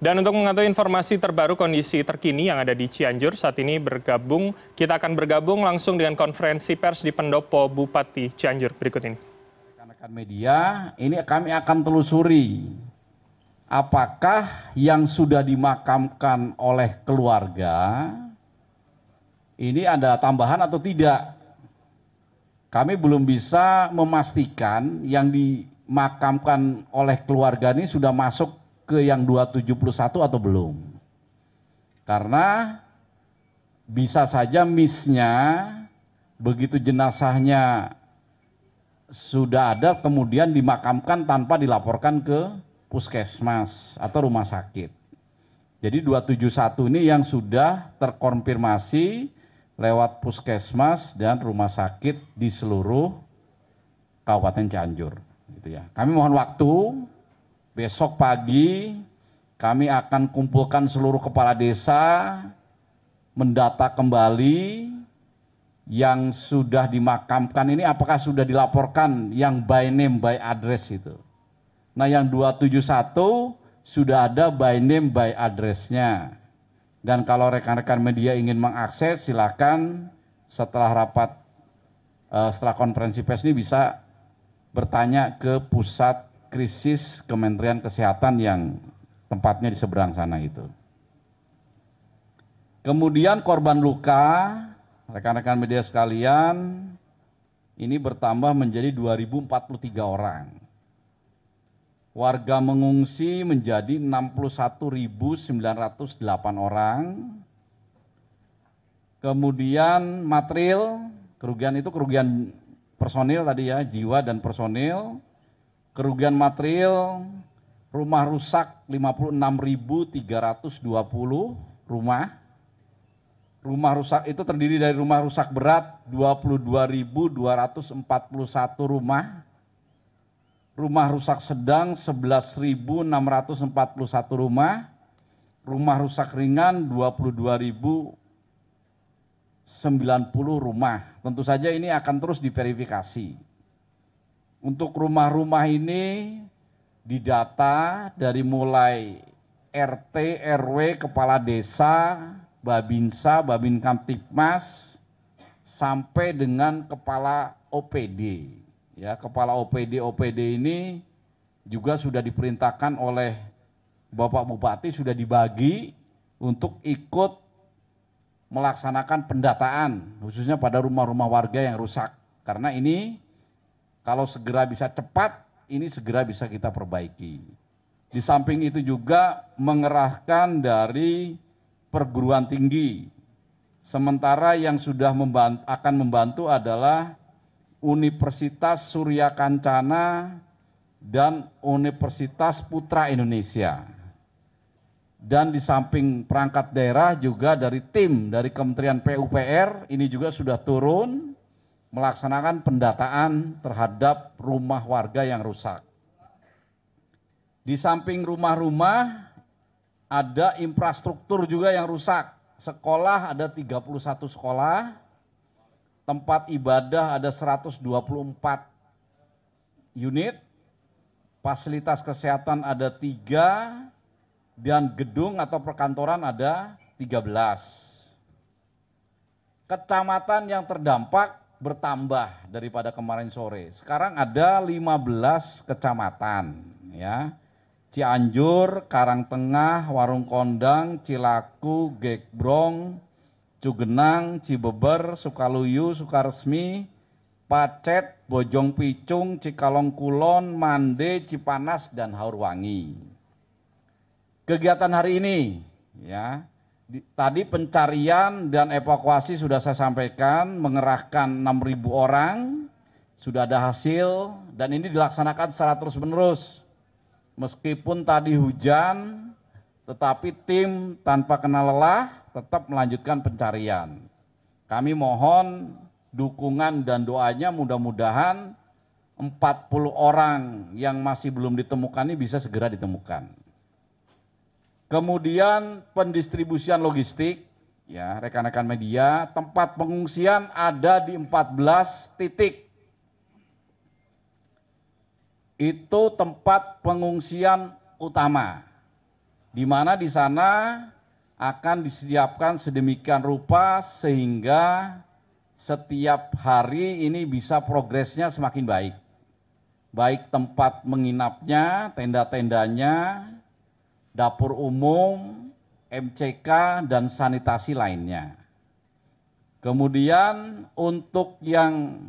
Dan untuk mengetahui informasi terbaru kondisi terkini yang ada di Cianjur saat ini bergabung, kita akan bergabung langsung dengan konferensi pers di Pendopo Bupati Cianjur berikut ini. Rekan-rekan media, ini kami akan telusuri apakah yang sudah dimakamkan oleh keluarga ini ada tambahan atau tidak. Kami belum bisa memastikan yang dimakamkan oleh keluarga ini sudah masuk ke yang 271 atau belum. Karena bisa saja misnya begitu jenazahnya sudah ada kemudian dimakamkan tanpa dilaporkan ke puskesmas atau rumah sakit. Jadi 271 ini yang sudah terkonfirmasi lewat puskesmas dan rumah sakit di seluruh Kabupaten Cianjur. Gitu ya. Kami mohon waktu besok pagi kami akan kumpulkan seluruh kepala desa, mendata kembali yang sudah dimakamkan ini apakah sudah dilaporkan yang by name by address itu. Nah yang 271 sudah ada by name by addressnya. Dan kalau rekan-rekan media ingin mengakses silakan setelah rapat uh, setelah konferensi pers ini bisa bertanya ke pusat krisis Kementerian Kesehatan yang tempatnya di seberang sana itu. Kemudian korban luka, rekan-rekan media sekalian, ini bertambah menjadi 2043 orang. Warga mengungsi menjadi 61.908 orang. Kemudian material, kerugian itu kerugian personil tadi ya, jiwa dan personil kerugian material rumah rusak 56.320 rumah. Rumah rusak itu terdiri dari rumah rusak berat 22.241 rumah. Rumah rusak sedang 11.641 rumah. Rumah rusak ringan 22.090 rumah. Tentu saja ini akan terus diverifikasi untuk rumah-rumah ini didata dari mulai RT, RW, kepala desa, Babinsa, Babin Kamtipmas, sampai dengan kepala OPD. Ya, kepala OPD OPD ini juga sudah diperintahkan oleh Bapak Bupati sudah dibagi untuk ikut melaksanakan pendataan khususnya pada rumah-rumah warga yang rusak. Karena ini kalau segera bisa cepat, ini segera bisa kita perbaiki. Di samping itu juga mengerahkan dari perguruan tinggi. Sementara yang sudah membantu, akan membantu adalah Universitas Surya Kancana dan Universitas Putra Indonesia. Dan di samping perangkat daerah juga dari tim dari Kementerian PUPR ini juga sudah turun melaksanakan pendataan terhadap rumah warga yang rusak. Di samping rumah-rumah ada infrastruktur juga yang rusak. Sekolah ada 31 sekolah, tempat ibadah ada 124 unit, fasilitas kesehatan ada tiga, dan gedung atau perkantoran ada 13. Kecamatan yang terdampak bertambah daripada kemarin sore. Sekarang ada 15 kecamatan ya. Cianjur, Karangtengah, Warung Kondang, Cilaku, Gekbrong, Cugenang, Cibeber, Sukaluyu, Sukaresmi, Pacet, Bojong Picung, Cikalong Kulon, Mande, Cipanas, dan Haurwangi. Kegiatan hari ini ya tadi pencarian dan evakuasi sudah saya sampaikan mengerahkan 6.000 orang sudah ada hasil dan ini dilaksanakan secara terus menerus meskipun tadi hujan tetapi tim tanpa kenal lelah tetap melanjutkan pencarian. Kami mohon dukungan dan doanya mudah-mudahan 40 orang yang masih belum ditemukan ini bisa segera ditemukan Kemudian pendistribusian logistik, ya rekan-rekan media, tempat pengungsian ada di 14 titik. Itu tempat pengungsian utama. di mana di sana akan disiapkan sedemikian rupa sehingga setiap hari ini bisa progresnya semakin baik. Baik tempat menginapnya, tenda-tendanya, dapur umum, MCK, dan sanitasi lainnya. Kemudian untuk yang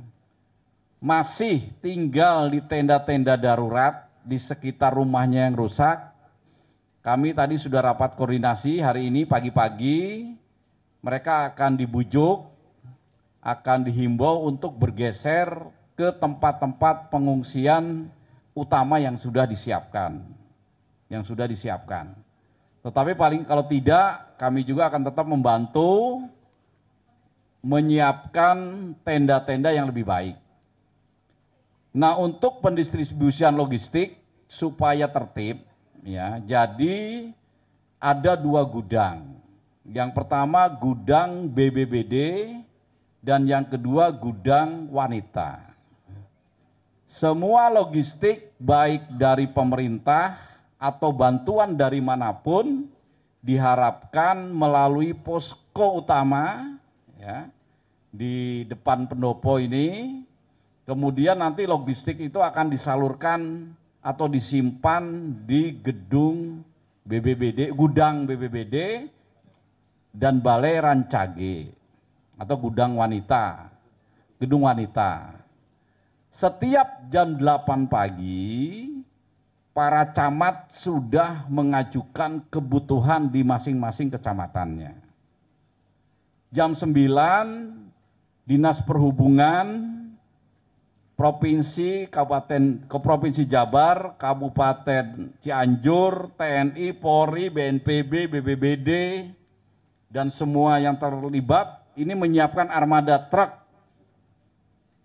masih tinggal di tenda-tenda darurat di sekitar rumahnya yang rusak, kami tadi sudah rapat koordinasi hari ini pagi-pagi. Mereka akan dibujuk, akan dihimbau untuk bergeser ke tempat-tempat pengungsian utama yang sudah disiapkan. Yang sudah disiapkan. Tetapi paling kalau tidak, kami juga akan tetap membantu menyiapkan tenda-tenda yang lebih baik. Nah, untuk pendistribusian logistik supaya tertib, ya. Jadi ada dua gudang. Yang pertama gudang BBBD dan yang kedua gudang wanita. Semua logistik baik dari pemerintah atau bantuan dari mana pun diharapkan melalui posko utama ya di depan pendopo ini kemudian nanti logistik itu akan disalurkan atau disimpan di gedung BBBD, gudang BBBD dan Balai Rancage atau gudang wanita, gedung wanita. Setiap jam 8 pagi, para camat sudah mengajukan kebutuhan di masing-masing kecamatannya. Jam 9, Dinas Perhubungan provinsi, kabupaten, ke provinsi Jabar, kabupaten Cianjur, TNI, Polri, BNPB, BBBD, dan semua yang terlibat ini menyiapkan armada truk.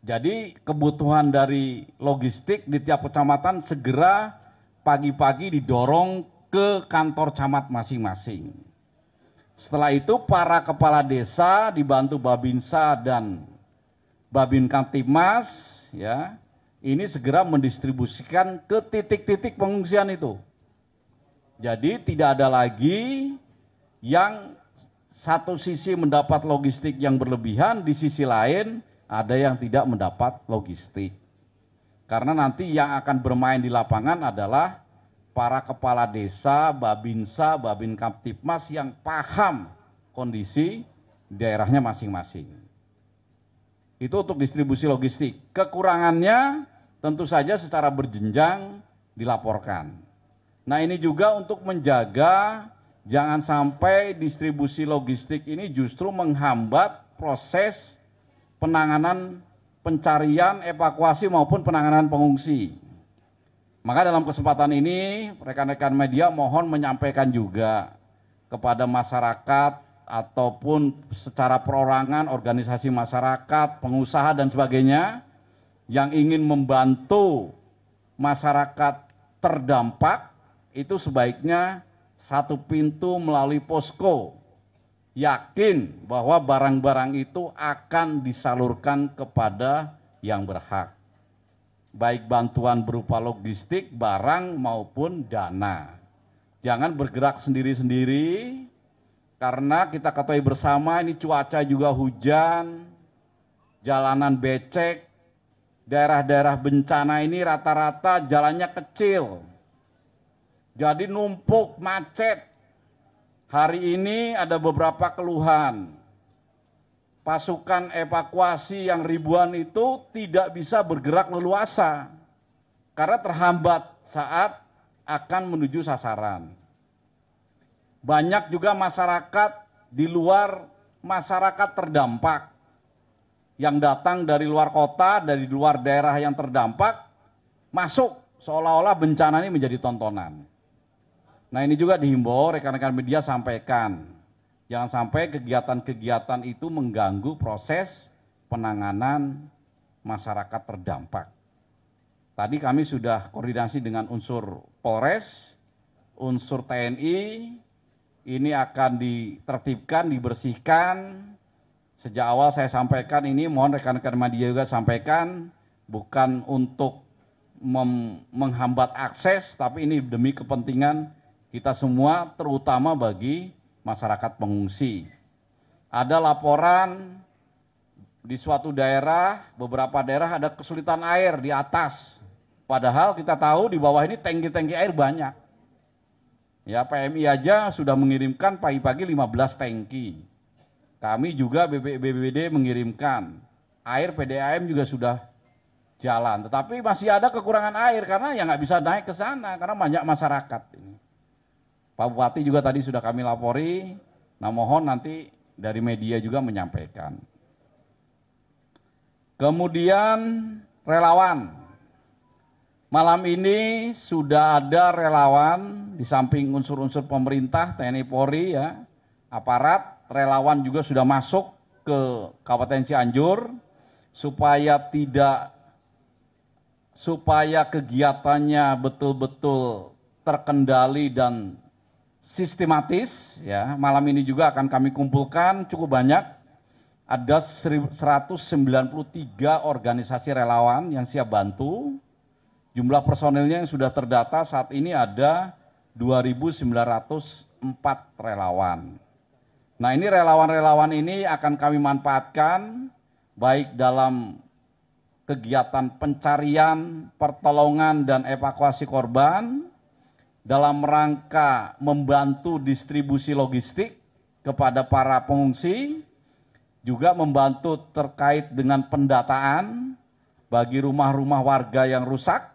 Jadi kebutuhan dari logistik di tiap kecamatan segera pagi-pagi didorong ke kantor camat masing-masing. Setelah itu para kepala desa dibantu Babinsa dan Babin Kamtipmas ya ini segera mendistribusikan ke titik-titik pengungsian itu. Jadi tidak ada lagi yang satu sisi mendapat logistik yang berlebihan, di sisi lain ada yang tidak mendapat logistik. Karena nanti yang akan bermain di lapangan adalah para kepala desa, babinsa, babin kaptipmas yang paham kondisi daerahnya masing-masing. Itu untuk distribusi logistik. Kekurangannya tentu saja secara berjenjang dilaporkan. Nah ini juga untuk menjaga jangan sampai distribusi logistik ini justru menghambat proses penanganan pencarian, evakuasi maupun penanganan pengungsi. Maka dalam kesempatan ini rekan-rekan media mohon menyampaikan juga kepada masyarakat ataupun secara perorangan, organisasi masyarakat, pengusaha dan sebagainya yang ingin membantu masyarakat terdampak itu sebaiknya satu pintu melalui posko. Yakin bahwa barang-barang itu akan disalurkan kepada yang berhak. Baik bantuan berupa logistik, barang maupun dana. Jangan bergerak sendiri-sendiri, karena kita ketahui bersama ini cuaca juga hujan, jalanan becek, daerah-daerah bencana ini rata-rata jalannya kecil. Jadi numpuk, macet. Hari ini ada beberapa keluhan. Pasukan evakuasi yang ribuan itu tidak bisa bergerak leluasa karena terhambat saat akan menuju sasaran. Banyak juga masyarakat di luar masyarakat terdampak yang datang dari luar kota, dari luar daerah yang terdampak, masuk seolah-olah bencana ini menjadi tontonan. Nah ini juga dihimbau rekan-rekan media sampaikan. Jangan sampai kegiatan-kegiatan itu mengganggu proses penanganan masyarakat terdampak. Tadi kami sudah koordinasi dengan unsur Polres, unsur TNI, ini akan ditertibkan, dibersihkan. Sejak awal saya sampaikan ini, mohon rekan-rekan media juga sampaikan, bukan untuk menghambat akses, tapi ini demi kepentingan kita semua, terutama bagi masyarakat pengungsi. Ada laporan di suatu daerah, beberapa daerah ada kesulitan air di atas. Padahal kita tahu di bawah ini tangki-tangki air banyak. Ya PMI aja sudah mengirimkan pagi-pagi 15 tangki. Kami juga BPBD mengirimkan. Air PDAM juga sudah jalan. Tetapi masih ada kekurangan air karena ya nggak bisa naik ke sana karena banyak masyarakat ini. Pak Bupati juga tadi sudah kami lapori. Nah mohon nanti dari media juga menyampaikan. Kemudian relawan. Malam ini sudah ada relawan di samping unsur-unsur pemerintah, TNI Polri ya, aparat, relawan juga sudah masuk ke Kabupaten Cianjur supaya tidak supaya kegiatannya betul-betul terkendali dan sistematis ya. Malam ini juga akan kami kumpulkan cukup banyak ada 193 organisasi relawan yang siap bantu. Jumlah personilnya yang sudah terdata saat ini ada 2.904 relawan. Nah ini relawan-relawan ini akan kami manfaatkan baik dalam kegiatan pencarian, pertolongan, dan evakuasi korban dalam rangka membantu distribusi logistik kepada para pengungsi, juga membantu terkait dengan pendataan bagi rumah-rumah warga yang rusak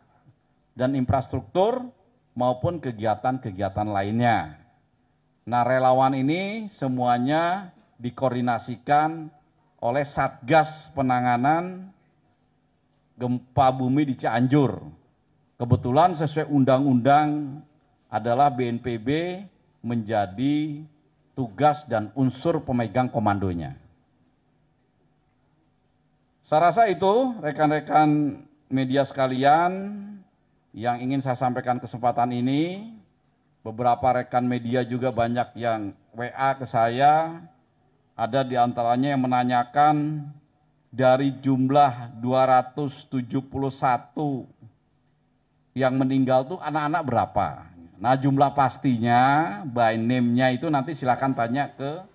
dan infrastruktur maupun kegiatan-kegiatan lainnya. Nah, relawan ini semuanya dikoordinasikan oleh Satgas Penanganan Gempa Bumi di Cianjur. Kebetulan sesuai undang-undang adalah BNPB menjadi tugas dan unsur pemegang komandonya. Saya rasa itu rekan-rekan media sekalian yang ingin saya sampaikan kesempatan ini. Beberapa rekan media juga banyak yang WA ke saya. Ada di antaranya yang menanyakan dari jumlah 271 yang meninggal itu anak-anak berapa. Nah jumlah pastinya by name-nya itu nanti silakan tanya ke